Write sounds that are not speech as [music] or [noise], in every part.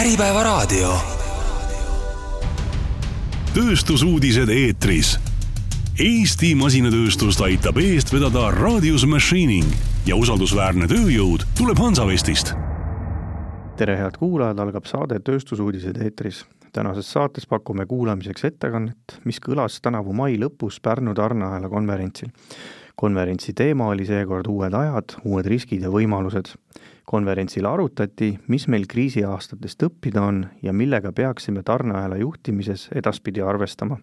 Äripäevaraadio. tööstusuudised eetris. Eesti masinatööstust aitab eest vedada Radius Machining ja usaldusväärne tööjõud tuleb Hansavestist. tere, head kuulajad, algab saade Tööstusuudised eetris. tänases saates pakume kuulamiseks ettekannet, mis kõlas tänavu mai lõpus Pärnu tarneahela konverentsil. Konverentsi teema oli seekord uued ajad, uued riskid ja võimalused konverentsil arutati, mis meil kriisiaastatest õppida on ja millega peaksime tarneahela juhtimises edaspidi arvestama.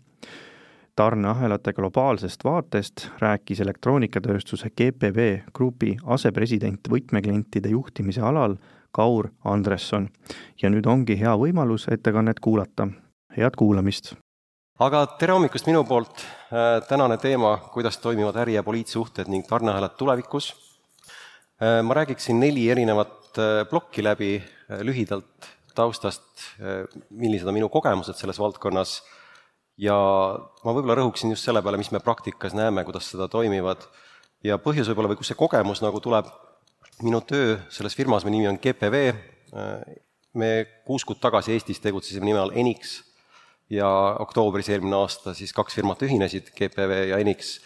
tarneahelate globaalsest vaatest rääkis elektroonikatööstuse GPV Grupi asepresident võtmeklientide juhtimise alal Kaur Andresson. ja nüüd ongi hea võimalus ettekannet kuulata. head kuulamist! Aga tere hommikust minu poolt, tänane teema, kuidas toimivad äri- ja poliitsuhted ning tarneahelad tulevikus. Äh, ma räägiksin neli erinevat äh, plokki läbi äh, lühidalt taustast, millised on minu kogemused selles valdkonnas. Ja ma võib-olla rõhuksin just selle peale, mis me praktikas näeme, kuidas seda toimivad. Ja põhjus võib-olla või kust see kogemus nagu tuleb, minu töö selles firmas, mille nimi on GPV, me kuus kuud tagasi Eestis tegutsesime nime all Enix ja oktoobris eelmine aasta siis kaks firmat ühinesid, GPV ja Enix,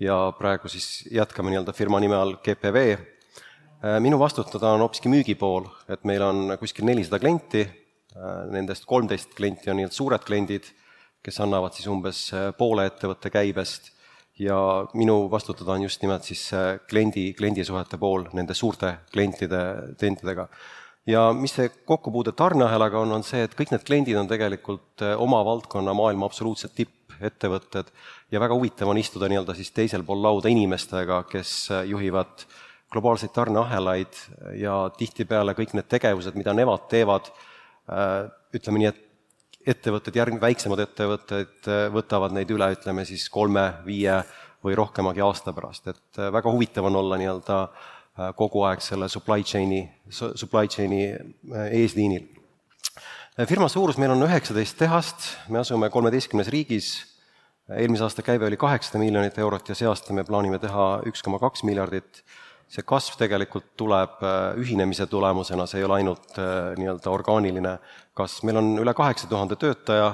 ja praegu siis jätkame nii-öelda firma nime all GPV Äh, minu vastutada on hoopiski müügipool, et meil on kuskil nelisada klienti, äh, nendest kolmteist klienti on nii-öelda suured kliendid, kes annavad siis umbes äh, poole ettevõtte käibest ja minu vastutada on just nimelt siis kliendi, kliendisuhete pool nende suurte klientide, klientidega. Ja mis see kokkupuude tarneahelaga on, on see, et kõik need kliendid on tegelikult oma valdkonna maailma absoluutselt tippettevõtted. Ja väga huvitav on istuda nii-öelda siis teisel pool lauda inimestega, kes juhivad äh, globaalseid tarneahelaid ja tihtipeale kõik need tegevused, mida nemad teevad, äh, ütleme nii, et ettevõtted, järg-, väiksemad ettevõtted äh, võtavad neid üle, ütleme siis kolme, viie või rohkemagi aasta pärast, et äh, väga huvitav on olla nii-öelda kogu aeg selle supply chain'i, supply chain'i eesliinil. firma suurus, meil on üheksateist tehast, me asume kolmeteistkümnes riigis, eelmise aasta käive oli kaheksasada miljonit eurot ja see aasta me plaanime teha üks koma kaks miljardit. See kasv tegelikult tuleb äh, ühinemise tulemusena, see ei ole ainult äh, nii-öelda orgaaniline kasv, meil on üle kaheksa tuhande töötaja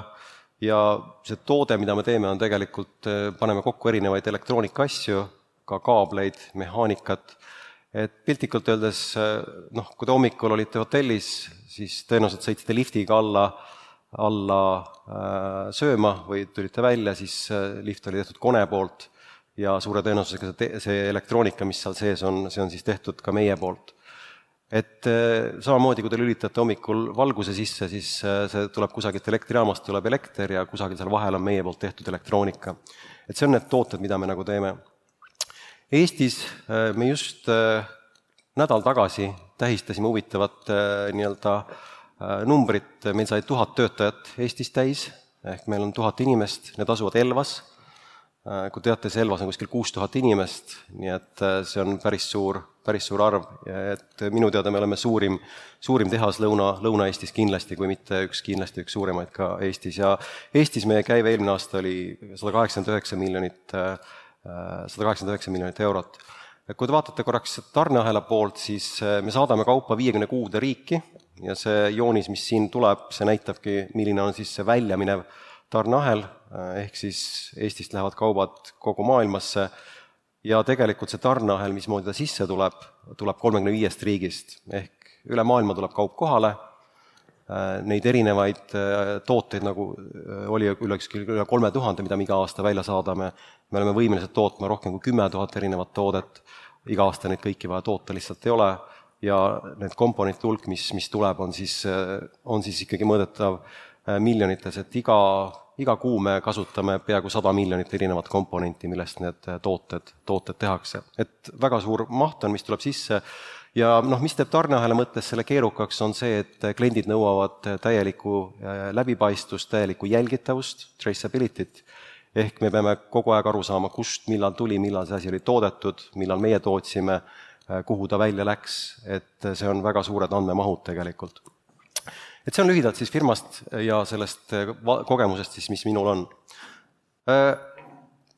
ja see toode, mida me teeme, on tegelikult, äh, paneme kokku erinevaid elektroonikaasju, ka kaableid, mehaanikat, et piltlikult öeldes noh, kui te hommikul olite hotellis, siis tõenäoliselt sõitsite liftiga alla, alla äh, sööma või tulite välja, siis lift oli tehtud kone poolt ja suure tõenäosusega see, see elektroonika, mis seal sees on, see on siis tehtud ka meie poolt. et äh, samamoodi, kui te lülitate hommikul valguse sisse, siis äh, see tuleb kusagilt elektrijaamast, tuleb elekter ja kusagil seal vahel on meie poolt tehtud elektroonika. et see on need tooted, mida me nagu teeme. Eestis äh, me just nädal tagasi tähistasime huvitavat nii-öelda numbrit, meil sai tuhat töötajat Eestis täis, ehk meil on tuhat inimest, need asuvad Elvas. Äh, kui teate, Selvas on kuskil kuus tuhat inimest, nii et äh, see on päris suur, päris suur arv. Et minu teada me oleme suurim, suurim tehas Lõuna, Lõuna-Eestis kindlasti, kui mitte üks, kindlasti üks suuremaid ka Eestis. Ja Eestis meie käive eelmine aasta oli sada kaheksakümmend üheksa miljonit, äh, sada kaheksakümmend üheksa miljonit eurot. kui te vaatate korraks tarneahela poolt, siis me saadame kaupa viiekümne kuude riiki ja see joonis, mis siin tuleb, see näitabki, milline on siis see väljaminev tarneahel, äh, ehk siis Eestist lähevad kaubad kogu maailmasse ja tegelikult see tarneahel, mismoodi ta sisse tuleb, tuleb kolmekümne viiest riigist, ehk üle maailma tuleb kaup kohale, neid erinevaid äh, tooteid, nagu oli üle, üle kolme tuhande, mida me iga aasta välja saadame, me oleme võimelised tootma rohkem kui kümme tuhat erinevat toodet, iga aasta neid kõiki vaja toota lihtsalt ei ole, ja need komponentide hulk, mis, mis tuleb, on siis, on siis ikkagi mõõdetav Äh, miljonites, et iga, iga kuu me kasutame peaaegu sada miljonit erinevat komponenti, millest need äh, tooted, tooted tehakse. et väga suur maht on, mis tuleb sisse ja noh, mis teeb tarneahela mõttes selle keerukaks, on see, et kliendid nõuavad täielikku äh, läbipaistvust, täielikku jälgitavust, traceability't, ehk me peame kogu aeg aru saama, kust, millal tuli, millal see asi oli toodetud, millal meie tootsime, kuhu ta välja läks, et see on väga suured andmemahud tegelikult. Et see on lühidalt siis firmast ja sellest äh, kogemusest siis, mis minul on.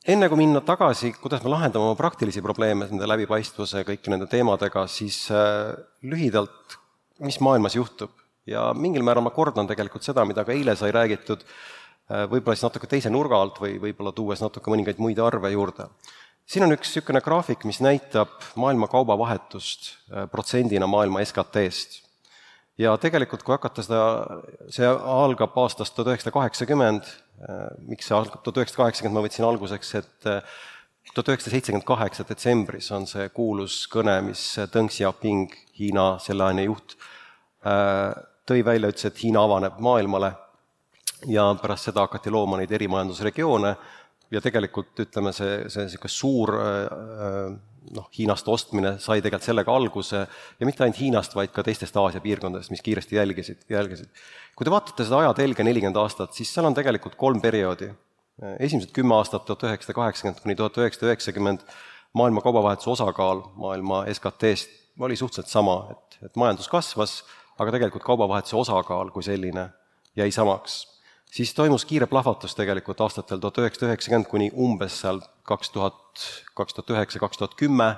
Äh, enne kui minna tagasi, kuidas me lahendame oma praktilisi probleeme nende läbipaistvuse, kõiki nende teemadega, siis äh, lühidalt, mis maailmas juhtub? ja mingil määral ma kordan tegelikult seda, mida ka eile sai räägitud, võib-olla siis natuke teise nurga alt või võib-olla tuues natuke mõningaid muid arve juurde. siin on üks niisugune graafik, mis näitab maailma kaubavahetust protsendina maailma SKT-st ja tegelikult, kui hakata seda, see algab aastast tuhat üheksasada kaheksakümmend, äh, miks see algab? tuhat üheksasada kaheksakümmend, ma võtsin alguseks, et äh, tuhat üheksasada seitsekümmend kaheksa detsembris on see kuulus kõne, mis Deng Xiaoping, Hiina selleaine juht, äh, tõi välja, ütles, et Hiina avaneb maailmale ja pärast seda hakati looma neid erimajandusregioone. Ja tegelikult ütleme, see, see niisugune suur noh, Hiinast ostmine sai tegelikult sellega alguse ja mitte ainult Hiinast, vaid ka teistest Aasia piirkondadest, mis kiiresti jälgisid, jälgisid. kui te vaatate seda ajatelge nelikümmend aastat, siis seal on tegelikult kolm perioodi. esimesed kümme aastat, tuhat üheksasada kaheksakümmend kuni tuhat üheksasada üheksakümmend, maailma kaubavahetuse osakaal maailma SKT-st oli suhteliselt sama, et, et majandus kasvas, aga tegelikult kaubavahetuse osakaal kui selline jäi samaks siis toimus kiire plahvatus tegelikult aastatel tuhat üheksasada üheksakümmend kuni umbes seal kaks tuhat, kaks tuhat üheksa, kaks tuhat kümme.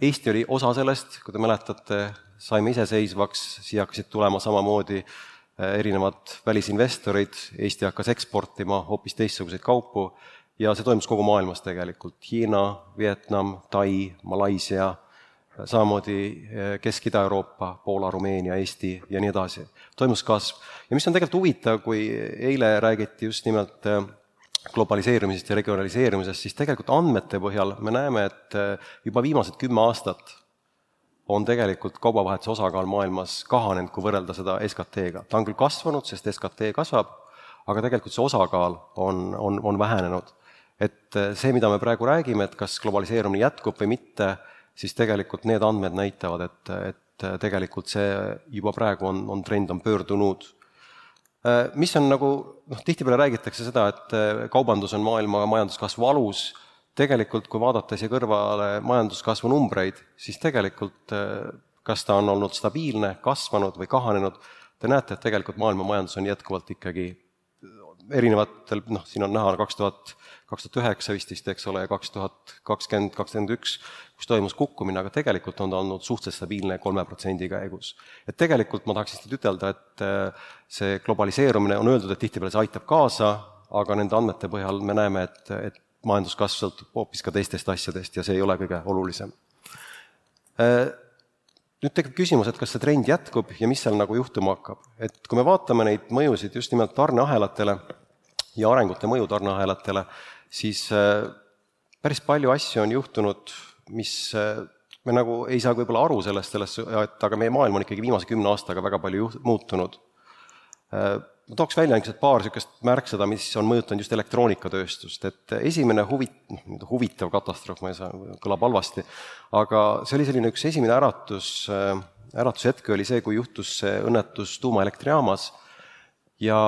Eesti oli osa sellest, kui te mäletate, saime iseseisvaks, siia hakkasid tulema samamoodi eh, erinevad välisinvestorid, Eesti hakkas eksportima hoopis teistsuguseid kaupu ja see toimus kogu maailmas tegelikult, Hiina, Vietnam, Tai, Malaisia samamoodi eh, Kesk-Ida-Euroopa, Poola, Rumeenia, Eesti ja nii edasi. toimus kasv. ja mis on tegelikult huvitav, kui eile räägiti just nimelt eh, globaliseerumisest ja regionaliseerumisest, siis tegelikult andmete põhjal me näeme, et eh, juba viimased kümme aastat on tegelikult kaubavahetuse osakaal maailmas kahanenud, kui võrrelda seda SKT-ga. ta on küll kasvanud, sest SKT kasvab, aga tegelikult see osakaal on, on, on vähenenud. et see, mida me praegu räägime, et kas globaliseerumine jätkub või mitte, siis tegelikult need andmed näitavad, et, et tegelikult see juba praegu on, on trend, on pöördunud. Mis on nagu, noh, tihtipeale räägitakse seda, et kaubandus on maailma majanduskasvu alus, tegelikult kui vaadata siia kõrvale majanduskasvu numbreid, siis tegelikult kas ta on olnud stabiilne, kasvanud või kahanenud, te näete, et tegelikult maailma majandus on jätkuvalt ikkagi erinevatel, noh, siin on näha kaks tuhat, kaks tuhat üheksa vist vist, eks ole, ja kaks tuhat kakskümmend, kakskümmend üks, kus toimus kukkumine, aga tegelikult on ta olnud suhteliselt stabiilne kolme protsendi käigus. et tegelikult ma tahaks lihtsalt ütelda, et äh, see globaliseerumine, on öeldud, et tihtipeale see aitab kaasa, aga nende andmete põhjal me näeme, et, et majanduskasv sõltub hoopis ka teistest asjadest ja see ei ole kõige olulisem äh, nüüd tekib küsimus, et kas see trend jätkub ja mis seal nagu juhtuma hakkab. et kui me vaatame neid mõjusid just nimelt tarneahelatele ja arengute mõju tarneahelatele, siis äh, päris palju asju on juhtunud, mis äh, me nagu ei saa võib-olla aru sellest, sellest, et aga meie maailm on ikkagi viimase kümne aastaga väga palju juht-, muutunud äh, ma tooks välja niisugused paar niisugust märksõda, mis on mõjutanud just elektroonikatööstust, et esimene huvi-, noh, huvitav katastroof, ma ei saa, kõlab halvasti, aga see oli selline üks esimene äratus, äratushetk oli see, kui juhtus see õnnetus tuumaelektrijaamas ja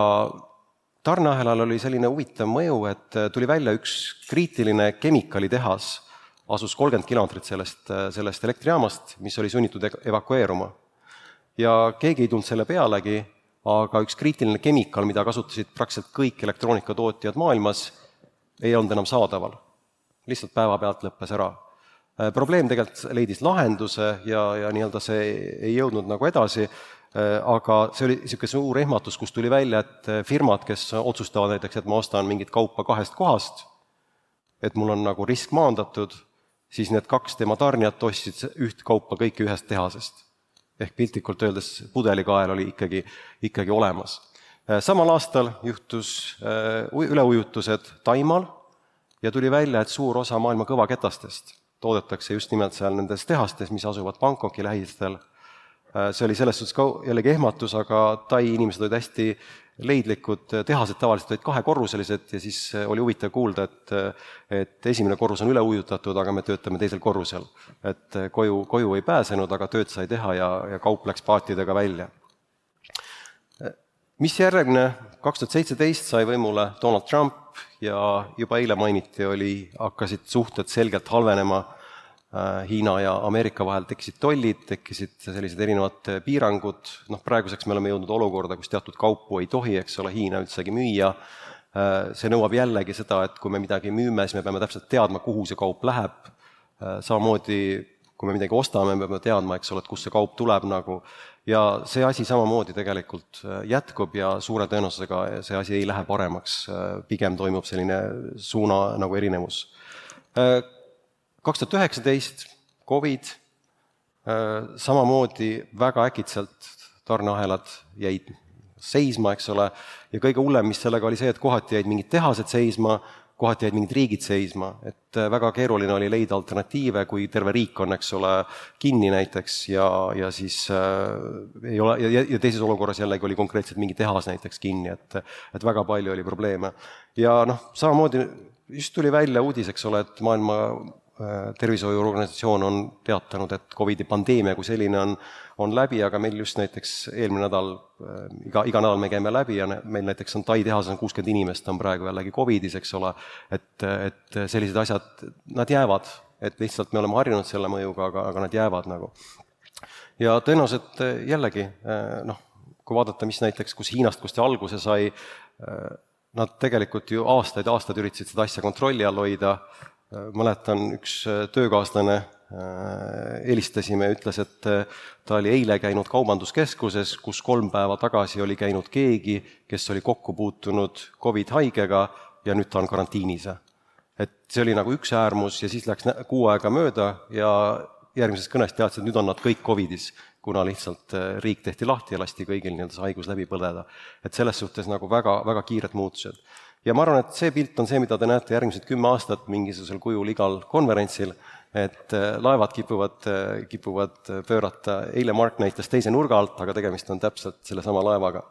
tarneahelal oli selline huvitav mõju, et tuli välja üks kriitiline kemikalitehas, asus kolmkümmend kilomeetrit sellest, sellest elektrijaamast, mis oli sunnitud evakueeruma. ja keegi ei tulnud selle pealegi aga üks kriitiline kemikaal, mida kasutasid praktiliselt kõik elektroonikatootjad maailmas, ei olnud enam saadaval. lihtsalt päevapealt lõppes ära. Äh, probleem tegelikult leidis lahenduse ja, ja nii-öelda see ei jõudnud nagu edasi, äh, aga see oli niisugune suur ehmatus, kus tuli välja, et äh, firmad, kes otsustavad näiteks, et ma ostan mingit kaupa kahest kohast, et mul on nagu risk maandatud, siis need kaks tema tarnijat ostsid üht kaupa kõike ühest tehasest ehk piltlikult öeldes pudelikael oli ikkagi, ikkagi olemas. Äh, samal aastal juhtus äh, üleujutused Taimaal ja tuli välja, et suur osa maailma kõvaketastest toodetakse just nimelt seal nendes tehastes, mis asuvad Bangkoki lähistel. Äh, see oli selles suhtes ka jällegi ehmatus, aga Tai inimesed olid hästi leidlikud, tehased tavaliselt olid kahekorruselised ja siis oli huvitav kuulda, et et esimene korrus on üle ujutatud, aga me töötame teisel korrusel. et koju, koju ei pääsenud, aga tööd sai teha ja, ja kaup läks paatidega välja. mis järgne, kaks tuhat seitseteist sai võimule Donald Trump ja juba eile mainiti, oli, hakkasid suhted selgelt halvenema Äh, Hiina ja Ameerika vahel tekkisid tollid, tekkisid sellised erinevad piirangud, noh praeguseks me oleme jõudnud olukorda, kus teatud kaupu ei tohi, eks ole, Hiina üldsegi müüa, äh, see nõuab jällegi seda, et kui me midagi müüme, siis me peame täpselt teadma, kuhu see kaup läheb, äh, samamoodi kui me midagi ostame, me peame teadma, eks ole, et kust see kaup tuleb nagu, ja see asi samamoodi tegelikult äh, jätkub ja suure tõenäosusega see asi ei lähe paremaks, äh, pigem toimub selline suuna nagu erinevus. Kaks tuhat üheksateist, Covid, samamoodi väga äkitselt tarneahelad jäid seisma, eks ole, ja kõige hullem, mis sellega oli see, et kohati jäid mingid tehased seisma, kohati jäid mingid riigid seisma, et äh, väga keeruline oli leida alternatiive, kui terve riik on, eks ole, kinni näiteks ja, ja siis äh, ei ole, ja, ja teises olukorras jällegi oli konkreetselt mingi tehas näiteks kinni, et et väga palju oli probleeme. ja noh, samamoodi just tuli välja uudis, eks ole, et maailma Äh, tervishoiuorganisatsioon on teatanud, et Covidi pandeemia kui selline on, on läbi, aga meil just näiteks eelmine nädal, äh, iga, iga nädal me käime läbi ja meil näiteks on Tai tehases on kuuskümmend inimest, on praegu jällegi Covidis, eks ole, et, et sellised asjad, nad jäävad, et lihtsalt me oleme harjunud selle mõjuga, aga, aga nad jäävad nagu. ja tõenäoliselt äh, jällegi noh, kui vaadata, mis näiteks, kus Hiinast, kust see alguse sai, nad tegelikult ju aastaid-aastaid üritasid seda asja kontrolli all hoida, mäletan, üks äh, töökaaslane äh, helistasime ja ütles, et äh, ta oli eile käinud Kaubanduskeskuses, kus kolm päeva tagasi oli käinud keegi, kes oli kokku puutunud Covid-haigega ja nüüd ta on karantiinis. et see oli nagu üks äärmus ja siis läks kuu aega mööda ja järgmisest kõnest teadsid, et nüüd on nad kõik Covidis, kuna lihtsalt riik tehti lahti ja lasti kõigil nii-öelda see haigus läbi põdeda. et selles suhtes nagu väga, väga kiired muutused ja ma arvan, et see pilt on see, mida te näete järgmised kümme aastat mingisugusel kujul igal konverentsil, et äh, laevad kipuvad, äh, kipuvad pöörata, eile Mark näitas teise nurga alt, aga tegemist on täpselt sellesama laevaga.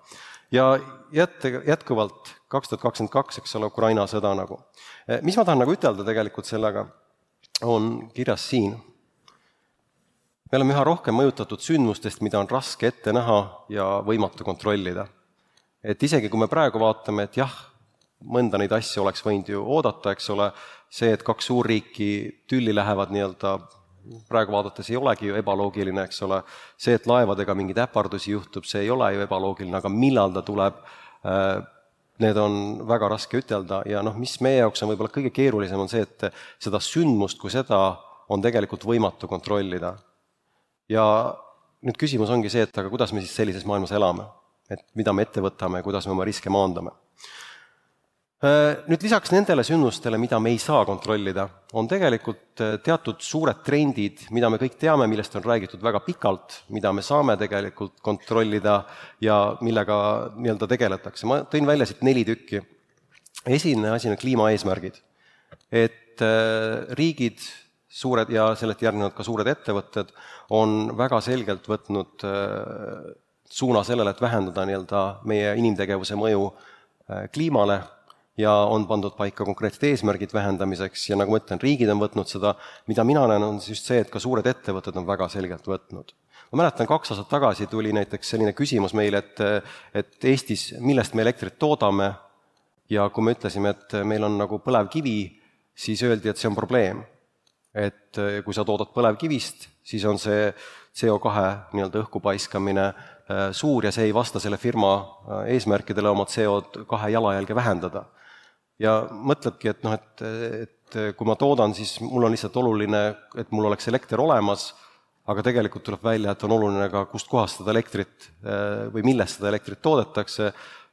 ja jät-, jätkuvalt kaks tuhat kakskümmend kaks, eks ole, Ukraina sõda nagu. Äh, mis ma tahan nagu ütelda tegelikult sellega, on kirjas siin. me oleme üha rohkem mõjutatud sündmustest, mida on raske ette näha ja võimatu kontrollida. et isegi, kui me praegu vaatame, et jah, mõnda neid asju oleks võinud ju oodata, eks ole, see, et kaks suurriiki tülli lähevad nii-öelda praegu vaadates ei olegi ju ebaloogiline, eks ole, see, et laevadega mingeid äpardusi juhtub, see ei ole ju ebaloogiline, aga millal ta tuleb, äh, need on väga raske ütelda ja noh, mis meie jaoks on võib-olla kõige keerulisem, on see, et seda sündmust kui seda on tegelikult võimatu kontrollida. ja nüüd küsimus ongi see, et aga kuidas me siis sellises maailmas elame? et mida me ette võtame ja kuidas me oma riske maandame nüüd lisaks nendele sündmustele, mida me ei saa kontrollida, on tegelikult äh, teatud suured trendid, mida me kõik teame, millest on räägitud väga pikalt, mida me saame tegelikult kontrollida ja millega nii-öelda tegeletakse. ma tõin välja siit neli tükki. esimene asi on kliimaeesmärgid. et äh, riigid, suured ja sellelt järgnevad ka suured ettevõtted, on väga selgelt võtnud suuna sellele, et vähendada nii-öelda meie inimtegevuse mõju kliimale ja on pandud paika konkreetsed eesmärgid vähendamiseks ja nagu ma ütlen, riigid on võtnud seda, mida mina näen, on just see, et ka suured ettevõtted on väga selgelt võtnud. ma mäletan, kaks aastat tagasi tuli näiteks selline küsimus meile, et et Eestis, millest me elektrit toodame, ja kui me ütlesime, et meil on nagu põlevkivi, siis öeldi, et see on probleem. et kui sa toodad põlevkivist, siis on see CO2 nii-öelda õhku paiskamine äh, suur ja see ei vasta selle firma äh, eesmärkidele oma CO2 jalajälge vähendada ja mõtledki, et noh, et, et kui ma toodan, siis mul on lihtsalt oluline, et mul oleks elekter olemas, aga tegelikult tuleb välja, et on oluline ka, kustkohast seda elektrit eh, või millest seda elektrit toodetakse,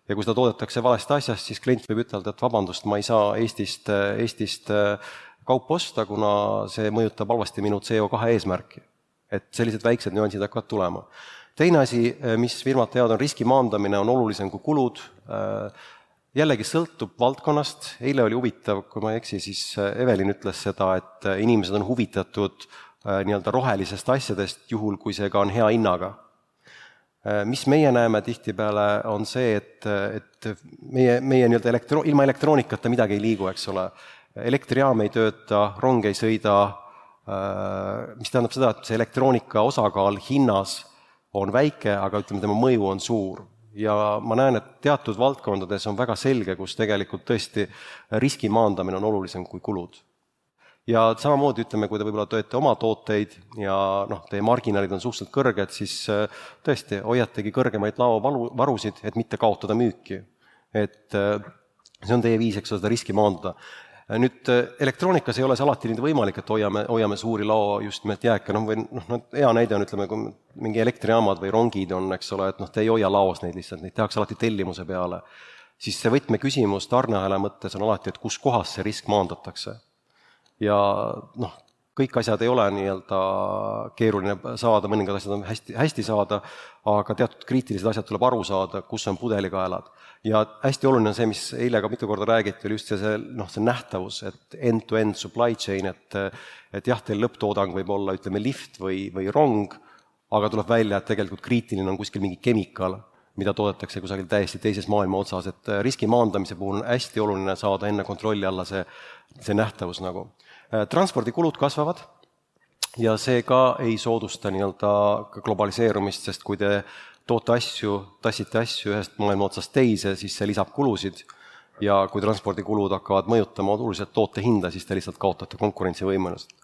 ja kui seda toodetakse valest asjast, siis klient võib ütelda, et vabandust, ma ei saa Eestist, Eestist eh, kaupa osta, kuna see mõjutab halvasti minu CO2 eesmärki. et sellised väiksed nüansid hakkavad tulema. teine asi, eh, mis firmad teevad, on riski maandamine, on olulisem kui kulud, jällegi sõltub valdkonnast, eile oli huvitav, kui ma ei eksi, siis äh, Evelin ütles seda, et äh, inimesed on huvitatud äh, nii-öelda rohelisest asjadest, juhul kui see ka on hea hinnaga. Mis meie näeme tihtipeale, on see, et, et meie, meie nii-öelda elektro-, ilma elektroonikata midagi ei liigu, eks ole. elektrijaam ei tööta, rong ei sõida, mis tähendab seda, et see elektroonika osakaal hinnas on väike, aga ütleme, tema mõju on suur ja ma näen, et teatud valdkondades on väga selge, kus tegelikult tõesti riski maandamine on olulisem kui kulud. ja samamoodi ütleme, kui te võib-olla teete oma tooteid ja noh, teie marginaalid on suhteliselt kõrged, siis äh, tõesti, hoiategi kõrgemaid laovalu, varusid, et mitte kaotada müüki. et äh, see on teie viis, eks ole, seda riski maandada. Nüüd elektroonikas ei ole see alati nii võimalik, et hoiame, hoiame suuri lao just nimelt jääke, noh või noh, no hea näide on, ütleme, kui mingi elektrijaamad või rongid on, eks ole, et noh, te ei hoia laos neid lihtsalt, neid tehakse alati tellimuse peale. siis see võtmeküsimus tarneahela mõttes on alati, et kus kohas see risk maandatakse. ja noh, kõik asjad ei ole nii-öelda keeruline saada, mõningad asjad on hästi, hästi saada, aga teatud kriitilised asjad tuleb aru saada, kus on pudelikaelad. ja hästi oluline on see, mis eile ka mitu korda räägiti, oli just see, see noh, see nähtavus, et end-to-end -end supply chain, et et jah, teil lõpptoodang võib olla, ütleme, lift või, või rong, aga tuleb välja, et tegelikult kriitiline on kuskil mingi kemikaal, mida toodetakse kusagil täiesti teises maailma otsas, et riski maandamise puhul on hästi oluline saada enne kontrolli alla see, see nähtavus nagu transpordikulud kasvavad ja see ka ei soodusta nii-öelda globaliseerumist, sest kui te toote asju, tassite asju ühest maailma otsast teise, siis see lisab kulusid. Ja kui transpordikulud hakkavad mõjutama oluliselt toote hinda, siis te lihtsalt kaotate konkurentsivõimelust.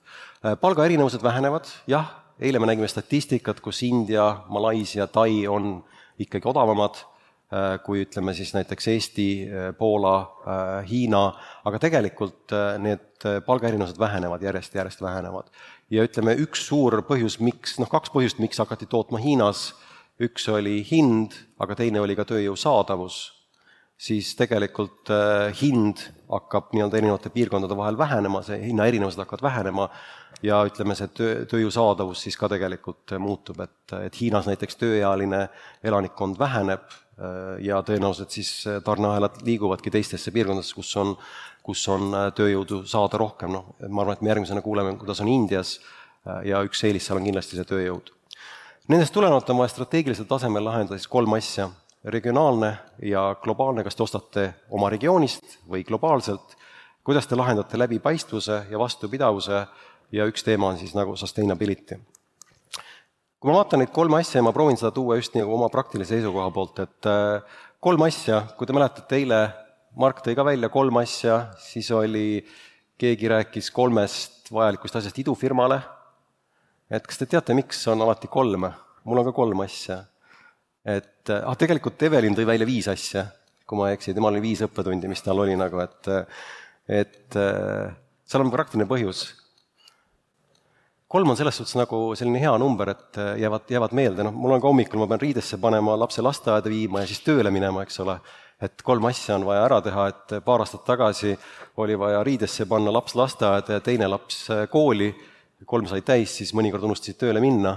Äh, palgaerinevused vähenevad, jah, eile me nägime statistikat, kus India, Malaisia, Tai on ikkagi odavamad. Äh, kui ütleme siis näiteks Eesti, äh, Poola, äh, Hiina, aga tegelikult need palgaerinevused vähenevad järjest, järjest vähenevad. ja ütleme, üks suur põhjus, miks, noh, kaks põhjust, miks hakati tootma Hiinas, üks oli hind, aga teine oli ka tööjõu saadavus, siis tegelikult hind hakkab nii-öelda erinevate piirkondade vahel vähenema, see hinnaerinevused hakkavad vähenema. Ja ütleme, see töö, tööjõu saadavus siis ka tegelikult muutub, et, et Hiinas näiteks tööealine elanikkond väheneb, Äh, ja tõenäoliselt siis äh, tarneahelad liiguvadki teistesse piirkondadesse, kus on, kus on äh, tööjõudu saada rohkem, noh, ma arvan, et me järgmisena kuuleme, kuidas on Indias ja üks eelis seal on kindlasti see tööjõud. Nendest tulenevalt on vaja strateegilisel tasemel lahendada siis kolm asja, regionaalne ja globaalne, kas te ostate oma regioonist või globaalselt, kuidas te lahendate läbipaistvuse ja vastupidavuse? Ja üks teema on siis nagu sustainability kui ma vaatan neid kolme asja ja ma proovin seda tuua just nagu oma praktilise seisukoha poolt, et äh, kolm asja, kui te mäletate, eile Mark tõi ka välja kolm asja, siis oli, keegi rääkis kolmest vajalikust asjast idufirmale, et kas te teate, miks on alati kolm? mul on ka kolm asja. et äh, ah, tegelikult Evelin tõi välja viis asja, kui ma ei eksi, temal oli viis õppetundi, mis tal oli nagu, et et äh, seal on praktiline põhjus kolm on selles suhtes nagu selline hea number, et äh, jäävad, jäävad meelde, noh, mul on ka hommikul, ma pean riidesse panema lapse lasteaeda viima ja siis tööle minema, eks ole, et kolm asja on vaja ära teha, et paar aastat tagasi oli vaja riidesse panna laps lasteaeda ja teine laps äh, kooli, kolm sai täis, siis mõnikord unustasid tööle minna.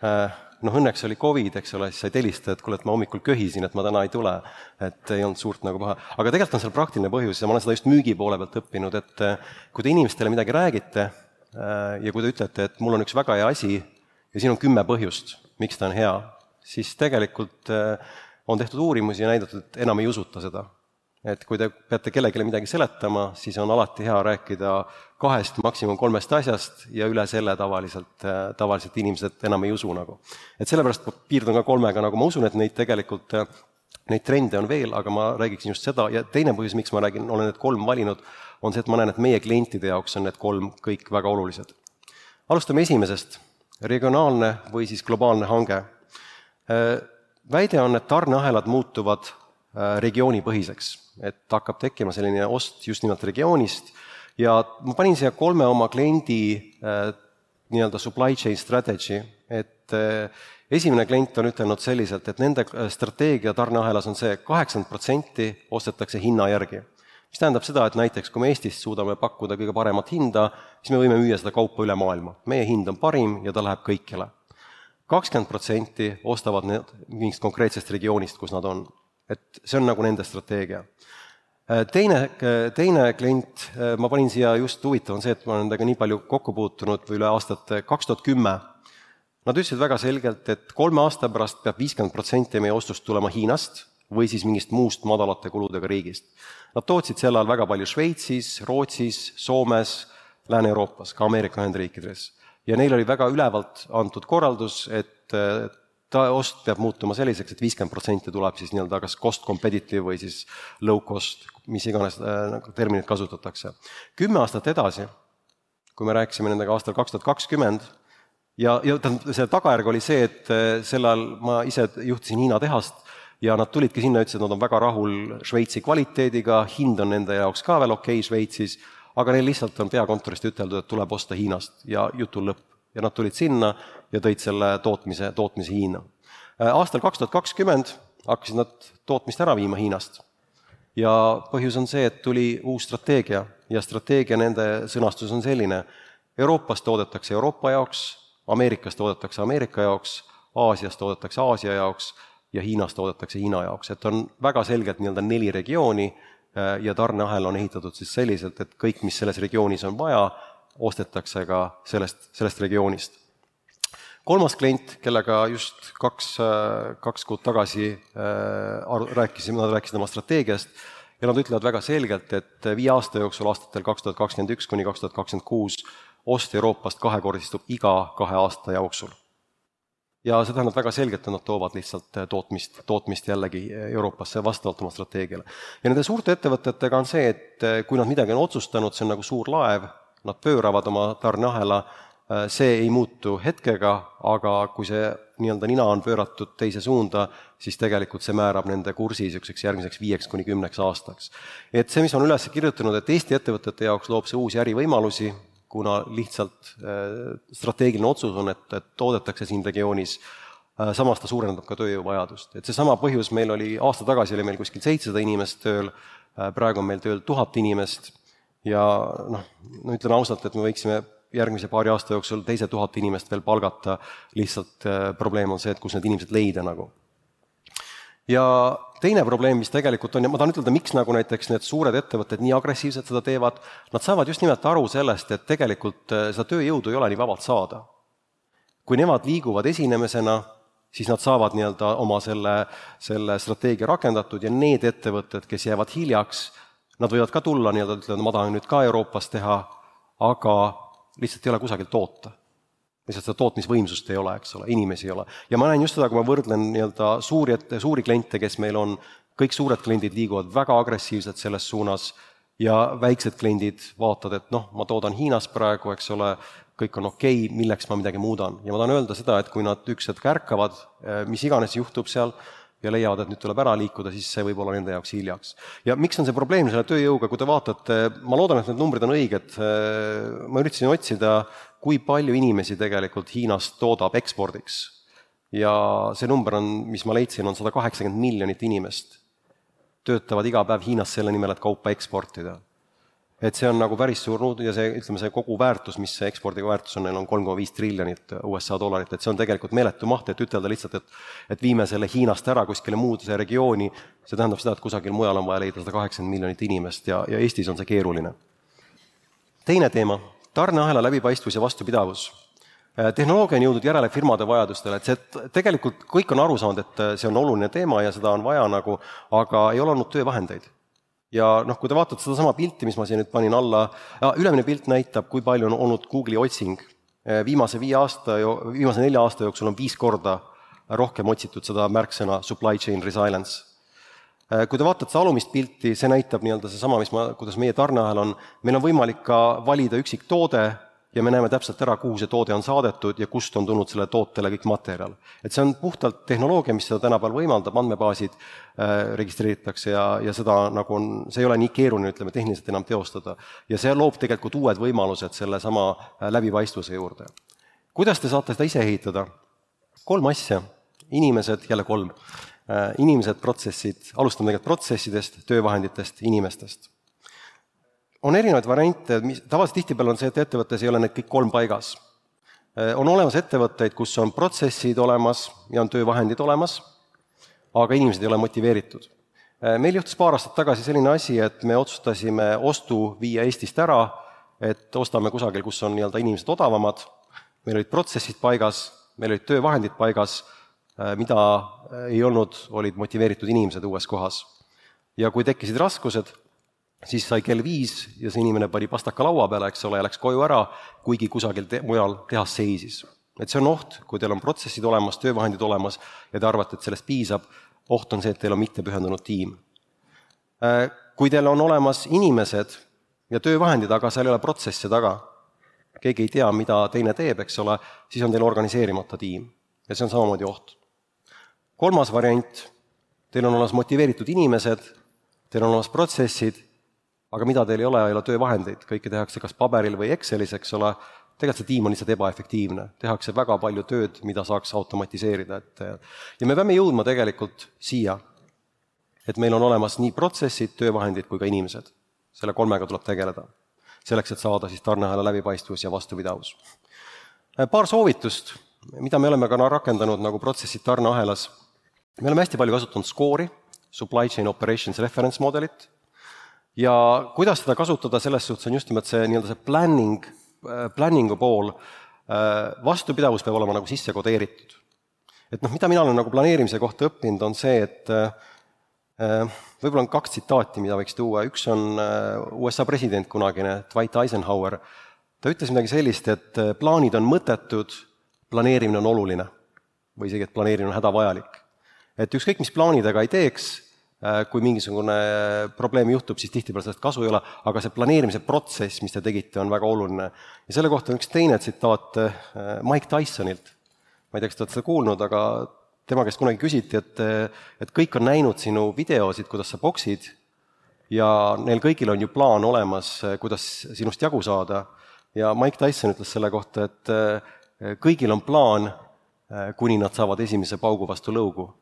Äh, noh, õnneks oli Covid, eks ole, siis said helistada, et kuule, et ma hommikul köhisin, et ma täna ei tule. et ei olnud suurt nagu paha. aga tegelikult on seal praktiline põhjus ja ma olen seda just müügi poole pealt õppinud, et kui te inimestele midagi räägite, ja kui te ütlete, et mul on üks väga hea asi ja siin on kümme põhjust, miks ta on hea, siis tegelikult äh, on tehtud uurimusi ja näidatud, et enam ei usuta seda. et kui te peate kellelegi midagi seletama, siis on alati hea rääkida kahest, maksimum kolmest asjast ja üle selle tavaliselt, äh, tavaliselt inimesed enam ei usu nagu. et sellepärast ma piirdun ka kolmega, nagu ma usun, et neid tegelikult Neid trende on veel, aga ma räägiksin just seda ja teine põhjus, miks ma räägin, olen need kolm valinud, on see, et ma näen, et meie klientide jaoks on need kolm kõik väga olulised. alustame esimesest, regionaalne või siis globaalne hange. Äh, väide on, et tarneahelad muutuvad äh, regioonipõhiseks, et hakkab tekkima selline ost just nimelt regioonist. Ja ma panin siia kolme oma kliendi äh, nii-öelda supply chain strategy, et esimene klient on ütelnud selliselt, et nende strateegia tarneahelas on see, kaheksakümmend protsenti ostetakse hinna järgi mis tähendab seda, et näiteks kui me Eestis suudame pakkuda kõige paremat hinda, siis me võime müüa seda kaupa üle maailma. meie hind on parim ja ta läheb kõikjale. kakskümmend protsenti ostavad need mingist konkreetsest regioonist, kus nad on. et see on nagu nende strateegia. Teine, teine klient, ma panin siia just, huvitav on see, et ma olen nendega nii palju kokku puutunud või üle aastate, kaks tuhat kümme, nad ütlesid väga selgelt, et kolme aasta pärast peab viiskümmend protsenti meie ostust tulema Hiinast või siis mingist muust madalate kuludega riigist Nad tootsid sel ajal väga palju Šveitsis, Rootsis, Soomes, Lääne-Euroopas, ka Ameerika Ühendriikides. ja neil oli väga ülevalt antud korraldus, et ta ost peab muutuma selliseks et, et viiskümmend protsenti tuleb siis nii-öelda kas cost competitive või siis low cost, mis iganes äh, nagu terminit kasutatakse. kümme aastat edasi, kui me rääkisime nendega aastal kaks tuhat kakskümmend, ja, ja tähendab, selle tagajärg oli see, et äh, sel ajal ma ise juhtisin Hiina tehast ja nad tulidki sinna, ütlesid, et nad on väga rahul Šveitsi kvaliteediga, hind on nende jaoks ka veel okei okay Šveitsis, aga neil lihtsalt on peakontorist üteldud, et tuleb osta Hiinast ja jutul lõpp. ja nad tulid sinna ja tõid selle tootmise, tootmise Hiina. Äh, aastal kaks tuhat kakskümmend hakkasid nad tootmist ära viima Hiinast. ja põhjus on see, et tuli uus strateegia ja strateegia nende sõnastus on selline, Euroopas toodetakse Euroopa jaoks, Ameerikas toodetakse Ameerika jaoks, Aasias toodetakse Aasia jaoks ja Hiinas toodetakse Hiina jaoks, et on väga selgelt nii-öelda neli regiooni äh, ja tarneahel on ehitatud siis selliselt, et kõik, mis selles regioonis on vaja, ostetakse ka sellest, sellest regioonist. kolmas klient, kellega just kaks, äh, kaks kuud tagasi äh, aru, rääkisime, nad rääkisid oma strateegiast ja nad ütlevad väga selgelt, et viie aasta jooksul, aastatel kaks tuhat kakskümmend üks kuni kaks tuhat kakskümmend kuus, ost Euroopast kahekordistub iga kahe aasta jooksul ja see tähendab väga selgelt, et nad toovad lihtsalt äh, tootmist, tootmist jällegi äh, Euroopasse vastavalt oma strateegiale. ja nende suurte ettevõtetega on see, et äh, kui nad midagi on otsustanud, see on nagu suur laev, nad pööravad oma tarneahela, see ei muutu hetkega, aga kui see nii-öelda nina on pööratud teise suunda, siis tegelikult see määrab nende kursi niisuguseks järgmiseks viieks kuni kümneks aastaks. et see, mis on üles kirjutanud, et Eesti ettevõtete jaoks loob see uusi ärivõimalusi, kuna lihtsalt äh, strateegiline otsus on, et, et toodetakse siin regioonis, äh, samas ta suurendab ka tööjõuvajadust. et seesama põhjus, meil oli, aasta tagasi oli meil kuskil seitsesada inimest tööl, äh, praegu on meil tööl tuhat inimest ja noh, no ütleme ausalt, et me võiksime järgmise paari aasta jooksul teise tuhat inimest veel palgata, lihtsalt probleem on see, et kus need inimesed leida nagu ja teine probleem, mis tegelikult on ja ma tahan ütelda, miks nagu näiteks need suured ettevõtted nii agressiivselt seda teevad, nad saavad just nimelt aru sellest, et tegelikult äh, seda tööjõudu ei ole nii vabalt saada. kui nemad liiguvad esinemesena, siis nad saavad nii-öelda oma selle, selle strateegia rakendatud ja need ettevõtted, kes jäävad hiljaks, nad võivad ka tulla nii-öelda, ütlevad, ma tahan nüüd ka Euroopas teha, aga lihtsalt ei ole kusagilt toota lihtsalt seda tootmisvõimsust ei ole, eks ole, inimesi ei ole. ja ma näen just seda, kui ma võrdlen nii-öelda suuri ette, suuri kliente, kes meil on, kõik suured kliendid liiguvad väga agressiivselt selles suunas ja väiksed kliendid vaatavad, et noh, ma toodan Hiinas praegu, eks ole, kõik on okei okay,, milleks ma midagi muudan. ja ma tahan öelda seda, et kui nad üks hetk ärkavad, eh, mis iganes juhtub seal, ja leiavad, et nüüd tuleb ära liikuda, siis see võib olla nende jaoks hiljaks. ja miks on see probleem selle tööjõuga, kui te vaatate, ma loodan, et need numbrid on õiged, eh, ma üritasin otsida kui palju inimesi tegelikult Hiinast toodab ekspordiks. ja see number on, mis ma leidsin, on sada kaheksakümmend miljonit inimest töötavad iga päev Hiinas selle nimel, et kaupa eksportida. et see on nagu päris suur nud- ja see, ütleme, see kogu väärtus, mis see ekspordiga väärtus on, neil on kolm koma viis triljonit USA dollarit, et see on tegelikult meeletu maht, et ütelda lihtsalt, et et viime selle Hiinast ära kuskile muude regiooni, see tähendab seda, et kusagil mujal on vaja leida sada kaheksakümmend miljonit inimest ja, ja Eestis on see keeruline. teine teema tarneahela läbipaistvus ja vastupidavus. Äh, tehnoloogia on jõudnud järele firmade vajadustele, et see, tegelikult kõik on aru saanud, et äh, see on oluline teema ja seda on vaja nagu, aga ei ole olnud töövahendeid. ja noh, kui te vaatate sedasama pilti, mis ma siin nüüd panin alla, ülemine pilt näitab, kui palju on olnud Google'i otsing. Äh, viimase viie aasta, viimase nelja aasta jooksul on viis korda rohkem otsitud seda märksõna supply chain resilience kui te vaatate seda alumist pilti, see näitab nii-öelda seesama, mis ma, kuidas meie tarneahel on, meil on võimalik ka valida üksik toode ja me näeme täpselt ära, kuhu see toode on saadetud ja kust on tulnud sellele tootele kõik materjal. et see on puhtalt tehnoloogia, mis seda tänapäeval võimaldab, andmebaasid äh, registreeritakse ja, ja seda nagu on, see ei ole nii keeruline, ütleme, tehniliselt enam teostada. ja see loob tegelikult uued võimalused sellesama äh, läbipaistvuse juurde. kuidas te saate seda ise ehitada? kolm asja, inimesed, jälle kolm Äh, inimesed, protsessid, alustame tegelikult protsessidest, töövahenditest, inimestest. on erinevaid variante, mis, tavaliselt tihtipeale on see, et ettevõttes ei ole need kõik kolm paigas. Äh, on olemas ettevõtteid, kus on protsessid olemas ja on töövahendid olemas, aga inimesed ei ole motiveeritud. Äh, meil juhtus paar aastat tagasi selline asi, et me otsustasime ostu viia Eestist ära, et ostame kusagil, kus on nii-öelda inimesed odavamad, meil olid protsessid paigas, meil olid töövahendid paigas Äh, mida äh, ei olnud, olid motiveeritud inimesed uues kohas. ja kui tekkisid raskused, siis sai kell viis ja see inimene pani pastaka laua peale, eks ole, ja läks koju ära, kuigi kusagil te mujal tehas seisis. et see on oht, kui teil on protsessid olemas, töövahendid olemas ja te arvate, et sellest piisab, oht on see, et teil on mittepühendunud tiim. Äh, kui teil on olemas inimesed ja töövahendid, aga seal ei ole protsesse taga, keegi ei tea, mida teine teeb, eks ole, siis on teil organiseerimata tiim ja see on samamoodi oht kolmas variant, teil on olemas motiveeritud inimesed, teil on olemas protsessid, aga mida teil ei ole, ei ole töövahendeid, kõike tehakse kas paberil või Excelis, eks ole, tegelikult see tiim on lihtsalt ebaefektiivne, tehakse väga palju tööd, mida saaks automatiseerida, et ja me peame jõudma tegelikult siia, et meil on olemas nii protsessid, töövahendid kui ka inimesed. selle kolmega tuleb tegeleda, selleks et saada siis tarneahela läbipaistvus ja vastupidavus. paar soovitust, mida me oleme ka rakendanud nagu protsessid tarneahelas, me oleme hästi palju kasutanud skoori, supply chain operations reference modelit, ja kuidas seda kasutada, selles suhtes on just nimelt see nii-öelda see planning, planning'u pool, vastupidavus peab olema nagu sisse kodeeritud. et noh, mida mina olen nagu planeerimise kohta õppinud, on see, et võib-olla on kaks tsitaati, mida võiks tuua, üks on USA president kunagine, Dwight Eisenhower, ta ütles midagi sellist, et plaanid on mõttetud, planeerimine on oluline. või isegi, et planeerimine on hädavajalik. Et ükskõik, mis plaanidega ei teeks, Äh, kui mingisugune probleem juhtub, siis tihtipeale sellest kasu ei ole, aga see planeerimise protsess, mis te tegite, on väga oluline. ja selle kohta on üks teine tsitaat äh, Mike Tysonilt. ma ei tea, kas te olete seda kuulnud, aga tema käest kunagi küsiti, et, et kõik on näinud sinu videosid, kuidas sa boksid, ja neil kõigil on ju plaan olemas, kuidas sinust jagu saada, ja Mike Tyson ütles selle kohta, et äh, kõigil on plaan, kuni nad saavad esimese paugu vastu lõugu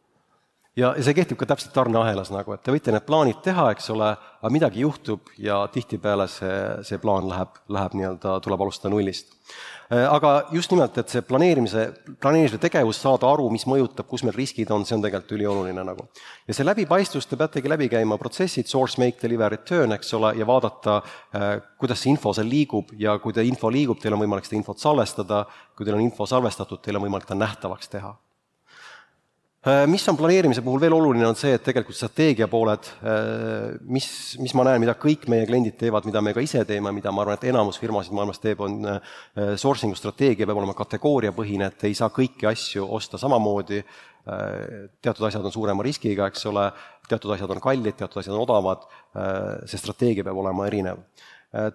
ja, ja see kehtib ka täpselt tarneahelas nagu, et te võite need plaanid teha, eks ole, aga midagi juhtub ja tihtipeale see, see plaan läheb, läheb nii-öelda, tuleb alustada nullist. Äh, aga just nimelt, et see planeerimise, planeerimise tegevus, saada aru, mis mõjutab, kus meil riskid on, see on tegelikult ülioluline nagu. ja see läbipaistvus, te peategi läbi käima protsessid, source, make, deliver, return, eks ole, ja vaadata, äh, kuidas see info seal liigub ja kui teil info liigub, teil on võimalik seda infot salvestada, kui teil on info salvestatud, teil on võimalik ta nähtavaks teha mis on planeerimise puhul veel oluline, on see, et tegelikult strateegia pooled, äh, mis, mis ma näen, mida kõik meie kliendid teevad, mida me ka ise teeme, mida ma arvan, et enamus firmasid maailmas teeb, on äh, sourcing'u strateegia peab olema kategooriapõhine, et ei saa kõiki asju osta samamoodi, teatud asjad on suurema riskiga, eks ole, teatud asjad on kallid, teatud asjad on odavad, see strateegia peab olema erinev.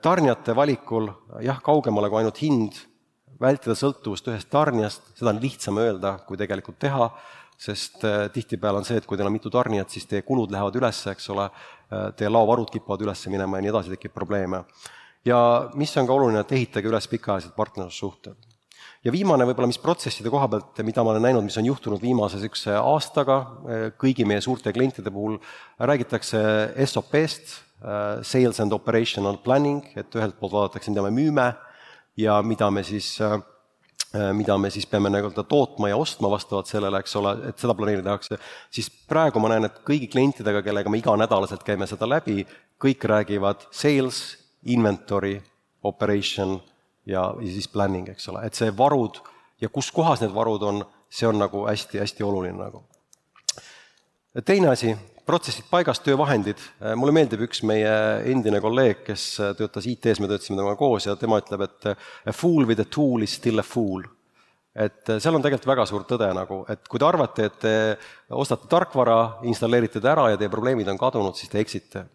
tarnijate valikul jah, kaugemale kui ainult hind, vältida sõltuvust ühest tarnijast, seda on lihtsam öelda, kui tegelikult teha sest äh, tihtipeale on see, et kui teil on mitu tarnijat, siis teie kulud lähevad üles, eks ole, äh, teie laovarud kipuvad üles minema ja nii edasi, tekib probleeme. ja mis on ka oluline, et ehitage üles pikaajalised partnerlussuhted. ja viimane võib-olla, mis protsesside koha pealt, mida ma olen näinud, mis on juhtunud viimase niisuguse aastaga äh, kõigi meie suurte klientide puhul, räägitakse SOP-st, Sales and Operational Planning, et ühelt poolt vaadatakse, mida me müüme ja mida me siis äh, mida me siis peame nii-öelda tootma ja ostma vastavalt sellele, eks ole, et seda planeerida tehakse, siis praegu ma näen, et kõigi klientidega, kellega me iganädalaselt käime seda läbi, kõik räägivad sales, inventory, operation ja, ja siis planning, eks ole, et see varud ja kus kohas need varud on, see on nagu hästi-hästi oluline nagu. teine asi, protsessid paigas, töövahendid, äh, mulle meeldib üks meie endine kolleeg, kes äh, töötas IT-s, me töötasime temaga koos ja tema ütleb, et äh, a fool with a tool is still a fool. et seal on tegelikult väga suur tõde nagu, et kui te arvate, et te ostate tarkvara, installeerite ta ära ja teie probleemid on kadunud, siis te eksite.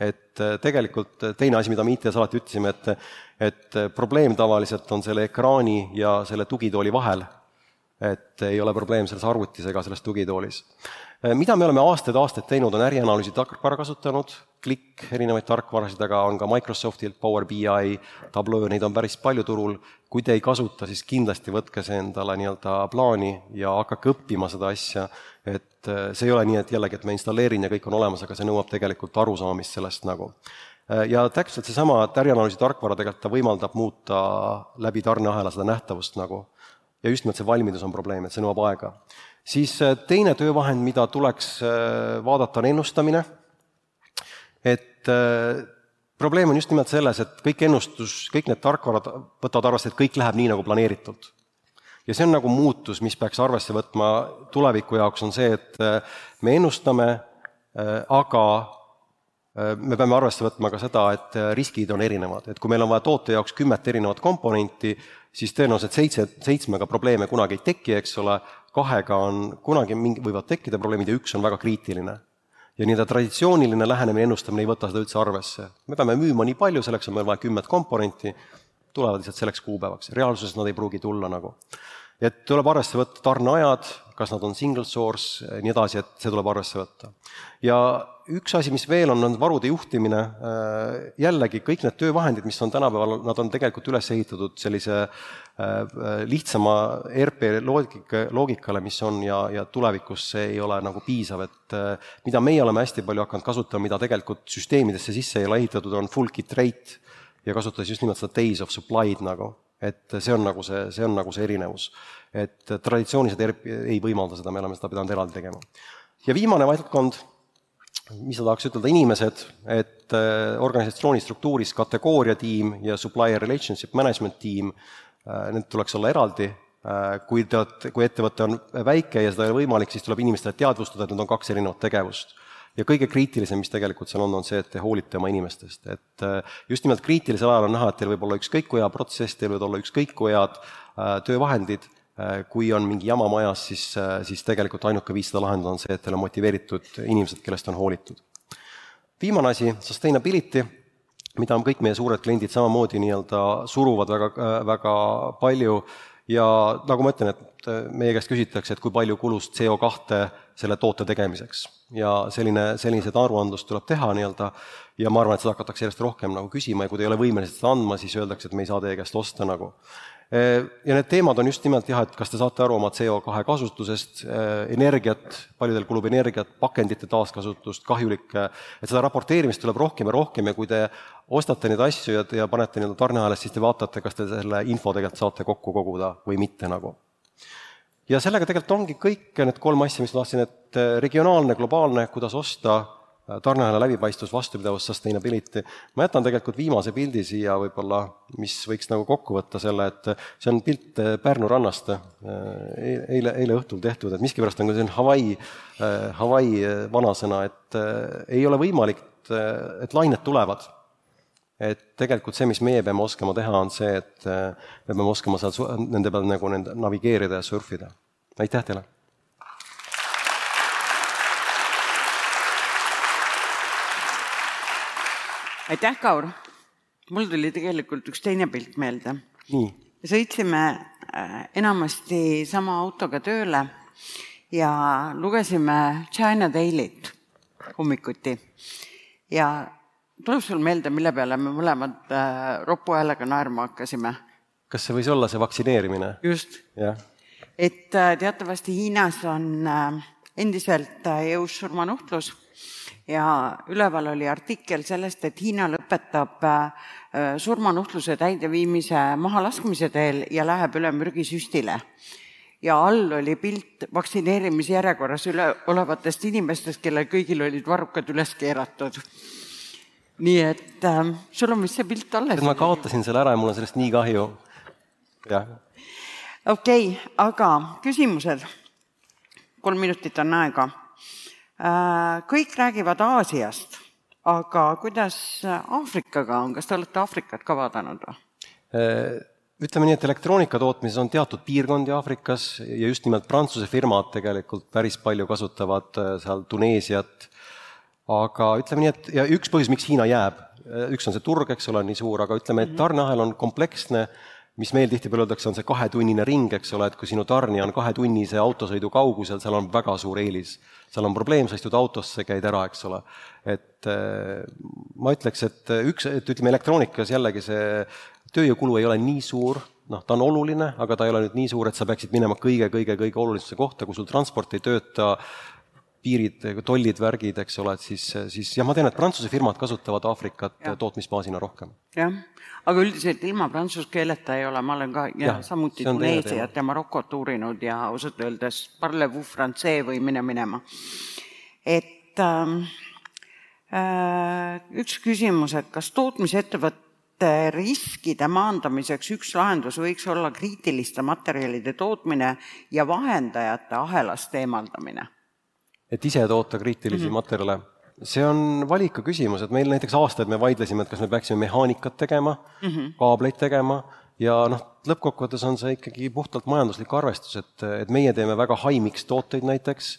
et tegelikult teine asi, mida me IT-s alati ütlesime, et et probleem tavaliselt on selle ekraani ja selle tugitooli vahel. et ei ole probleem selles arvutis ega selles tugitoolis Äh, mida me oleme aastaid-aastaid teinud, on ärianalüüsi tarkvara kasutanud, Klikk, erinevaid tarkvarasid, aga on ka Microsoftilt Power BI, Tableau, neid on päris palju turul. kui te ei kasuta, siis kindlasti võtke see endale nii-öelda plaani ja hakake õppima seda asja, et äh, see ei ole nii, et jällegi, et ma installeerin ja kõik on olemas, aga see nõuab tegelikult arusaamist sellest nagu äh, ja täpselt seesama, et ärianalüüsi tarkvara tegelikult ta võimaldab muuta läbi tarneahela seda nähtavust nagu. ja just nimelt see valmidus on probleem, et see nõuab aega siis äh, teine töövahend, mida tuleks äh, vaadata, on ennustamine. et äh, probleem on just nimelt selles, et kõik ennustus, kõik need tarkvarad võtavad arvesse, et kõik läheb nii, nagu planeeritud. ja see on nagu muutus, mis peaks arvesse võtma tuleviku jaoks, on see, et me ennustame, aga me peame arvesse võtma ka seda, et riskid on erinevad, et kui meil on vaja toote jaoks kümmet erinevat komponenti, siis tõenäoliselt seitse, seitsmega probleeme kunagi ei teki, eks ole, kahega on kunagi mingi, võivad tekkida probleemid ja üks on väga kriitiline. ja nii-öelda traditsiooniline lähenemine, ennustamine ei võta seda üldse arvesse. me peame müüma nii palju, selleks on meil vaja kümmet komponenti, tulevad lihtsalt selleks kuupäevaks, reaalsuses nad ei pruugi tulla nagu. Et tuleb arvesse võtta tarneajad, kas nad on single source, nii edasi, et see tuleb arvesse võtta. ja üks asi, mis veel on, on varude juhtimine, äh, jällegi kõik need töövahendid, mis on tänapäeval, nad on tegelikult üles ehitatud sellise äh, lihtsama RP loogika, loogikale, mis on ja, ja tulevikus see ei ole nagu piisav, et mida meie oleme hästi palju hakanud kasutama, mida tegelikult süsteemidesse sisse ei ole ehitatud, on full kit rate ja kasutades just nimelt seda days of supply'd nagu et see on nagu see, see on nagu see erinevus. et traditsioonilised ERP ei võimalda seda, me oleme seda pidanud eraldi tegema. ja viimane valdkond, mis ma tahaks ütelda, inimesed, et äh, organisatsiooni struktuuris kategooriatiim ja supplier relationship management tiim, äh, need tuleks olla eraldi, äh, kui te olete, kui ettevõte on väike ja seda ei ole võimalik, siis tuleb inimestele teadvustada, et need on kaks erinevat tegevust ja kõige kriitilisem, mis tegelikult seal on, on see, et te hoolite oma inimestest, et äh, just nimelt kriitilisel ajal on näha, et teil võib olla ükskõik kui hea protsess, teil võivad olla ükskõik kui head äh, töövahendid, äh, kui on mingi jama majas, siis, siis tegelikult ainuke viis seda lahendada on see, et teil on motiveeritud inimesed, kellest on hoolitud. viimane asi, sustainability, mida kõik meie suured kliendid samamoodi nii-öelda suruvad väga, väga palju ja nagu ma ütlen, et meie käest küsitakse, et kui palju kulus CO2 selle toote tegemiseks. ja selline, sellised aruandlust tuleb teha nii-öelda ja ma arvan, et seda hakatakse järjest rohkem nagu küsima ja kui te ei ole võimelised seda andma, siis öeldakse, et me ei saa teie käest osta nagu. Ja need teemad on just nimelt jah, et kas te saate aru oma CO2 kasutusest, energiat, palju teil kulub energiat, pakendite taaskasutust, kahjulikke, et seda raporteerimist tuleb rohkem ja rohkem ja kui te ostate neid asju ja, ja panete nii-öelda tarneahelas, siis te vaatate, kas te selle info tegelikult saate kokku koguda või mitte nagu. Ja sellega tegelikult ongi kõik need kolm asja, mis ma tahtsin, et äh, regionaalne, globaalne, kuidas osta, äh, tarneahela läbipaistvus, vastupidavus, sustainability. ma jätan tegelikult viimase pildi siia võib-olla, mis võiks nagu kokku võtta selle, et see on pilt Pärnu rannast eile, eile õhtul tehtud, et miskipärast on ka selline Hawaii, Hawaii vanasõna, et ei ole võimalik, et lained tulevad et tegelikult see, mis meie peame oskama teha, on see, et me peame oskama seal nende peal nagu nende navigeerida ja surfida. aitäh teile! Aitäh, Kaur! mul tuli tegelikult üks teine pilt meelde. sõitsime äh, enamasti sama autoga tööle ja lugesime China Daily't hommikuti ja tuleb sul meelde, mille peale me mõlemad äh, ropu häälega naerma hakkasime? kas see võis olla see vaktsineerimine? just. et äh, teatavasti Hiinas on äh, endiselt äh, jõus surmanuhtlus ja üleval oli artikkel sellest, et Hiina lõpetab äh, äh, surmanuhtluse täideviimise mahalaskmise teel ja läheb üle mürgisüstile ja all oli pilt vaktsineerimisjärjekorras üle olevatest inimestest, kellel kõigil olid varrukad üles keeratud nii et äh, sul on vist see pilt alles? ma kaotasin selle ära ja mul on sellest nii kahju. jah. okei okay,, aga küsimused. kolm minutit on aega. Kõik räägivad Aasiast, aga kuidas Aafrikaga on, kas te olete Aafrikat ka vaadanud või? Äh, ütleme nii, et elektroonika tootmises on teatud piirkondi Aafrikas ja just nimelt Prantsuse firmad tegelikult päris palju kasutavad äh, seal Tuneesiat aga ütleme nii, et ja üks põhjus, miks Hiina jääb, üks on see turg, eks ole, nii suur, aga ütleme, et mhm. tarneahel on kompleksne, mis meil tihtipeale öeldakse, on see kahetunnine ring, eks ole, et kui sinu tarnija on kahetunnise autosõidu kaugusel, seal on väga suur eelis. seal on probleem, sa istud autosse, käid ära, eks ole. et eh, ma ütleks, et üks, et ütleme, elektroonikas jällegi see tööjõukulu ei ole nii suur, noh, ta on oluline, aga ta ei ole nüüd nii suur, et sa peaksid minema kõige-kõige-kõige olulisemasse kohta, kui sul transport ei tööta, piirid, tollid, värgid, eks ole, et siis, siis jah, ma tean, et Prantsuse firmad kasutavad Aafrikat ja. tootmisbaasina rohkem. jah, aga üldiselt ilma prantsuse keeleta ei ole, ma olen ka ja, ja samuti Tuneesiat ja Marokot uurinud ja ausalt öeldes parlez-vous français või mine minema. et ähm, äh, üks küsimus, et kas tootmisettevõtte riskide maandamiseks üks lahendus võiks olla kriitiliste materjalide tootmine ja vahendajate ahelast eemaldamine et ise toota kriitilisi mm -hmm. materjale. see on valiku küsimus, et meil näiteks aastaid me vaidlesime, et kas me peaksime mehaanikat tegema mm, -hmm. kaableid tegema ja noh, lõppkokkuvõttes on see ikkagi puhtalt majanduslik arvestus, et, et meie teeme väga high-mix tooteid näiteks,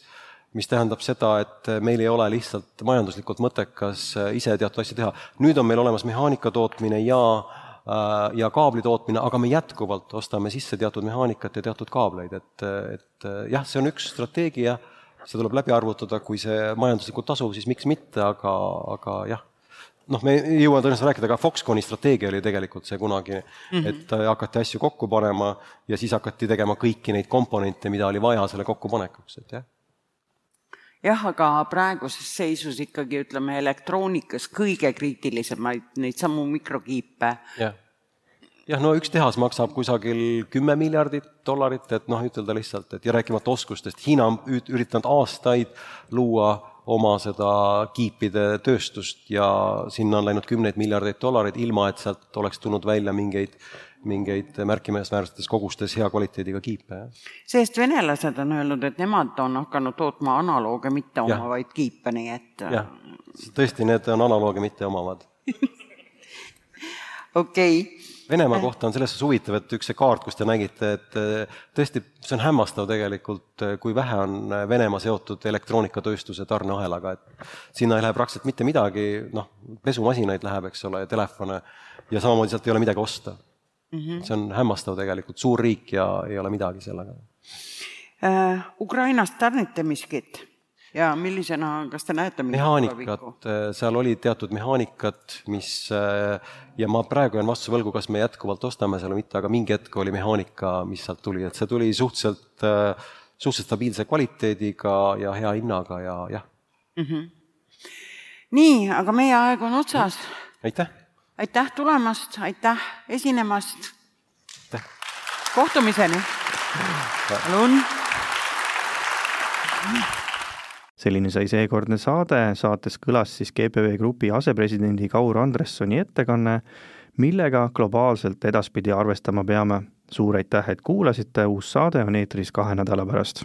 mis tähendab seda, et meil ei ole lihtsalt majanduslikult mõttekas ise teatud asju teha. nüüd on meil olemas mehaanika tootmine ja ja kaabli tootmine, aga me jätkuvalt ostame sisse teatud mehaanikat ja teatud kaableid, et, et jah, see on üks strateegia, see tuleb läbi arvutada, kui see majanduslikult tasuv, siis miks mitte, aga, aga jah noh, me ei jõua tõenäoliselt rääkida, aga Foxconni strateegia oli tegelikult see kunagi mm, -hmm. et äh, hakati asju kokku panema ja siis hakati tegema kõiki neid komponente, mida oli vaja selle kokkupanekuks, et jah. jah, aga praeguses seisus ikkagi ütleme elektroonikas kõige kriitilisemaid neid samu mikrokiipe. jah, jah, no üks tehas maksab kusagil kümme miljardit dollarit, et noh, ütelda lihtsalt, et ja rääkimata oskustest, Hiina on üritanud aastaid luua oma seda kiipide tööstust ja sinna on läinud kümneid miljardeid dollareid, ilma et sealt oleks tulnud välja mingeid, mingeid märkimisväärsetes kogustes hea kvaliteediga kiipe. sest venelased on öelnud, et nemad on hakanud tootma analooge mitte omavaid kiipe, nii et jah, tõesti, need on analooge mitte omavad. [laughs] Okei. okay Venemaa kohta on selles suhtes huvitav, et üks see kaart, kus te nägite, et eh, tõesti, see on hämmastav tegelikult, eh, kui vähe on Venemaa seotud elektroonikatööstuse tarneahelaga, et sinna ei lähe praktiliselt mitte midagi, noh, pesumasinaid läheb, eks ole, ja telefone, ja samamoodi sealt ei ole midagi osta mm. -hmm. see on hämmastav tegelikult, suur riik ja ei ole midagi sellega. Ukrainast tarnite miskit? Ja millisena, kas te näete mehaanikat, äh, seal oli teatud mehaanikat, mis äh, ja ma praegu jään vastuse võlgu, kas me jätkuvalt ostame seal või mitte, aga mingi hetk oli mehaanika, mis sealt tuli, et see tuli suhteliselt, äh, suhteliselt stabiilse kvaliteediga ja hea hinnaga ja jah mm. -hmm. nii, aga meie aeg on otsas. aitäh! aitäh tulemast, aitäh esinemast! kohtumiseni! palun! Selline sai seekordne saade, saates kõlas siis GPV Grupi asepresidendi Kaur Andressoni ettekanne, millega globaalselt edaspidi arvestama peame. suur aitäh, et kuulasite, uus saade on eetris kahe nädala pärast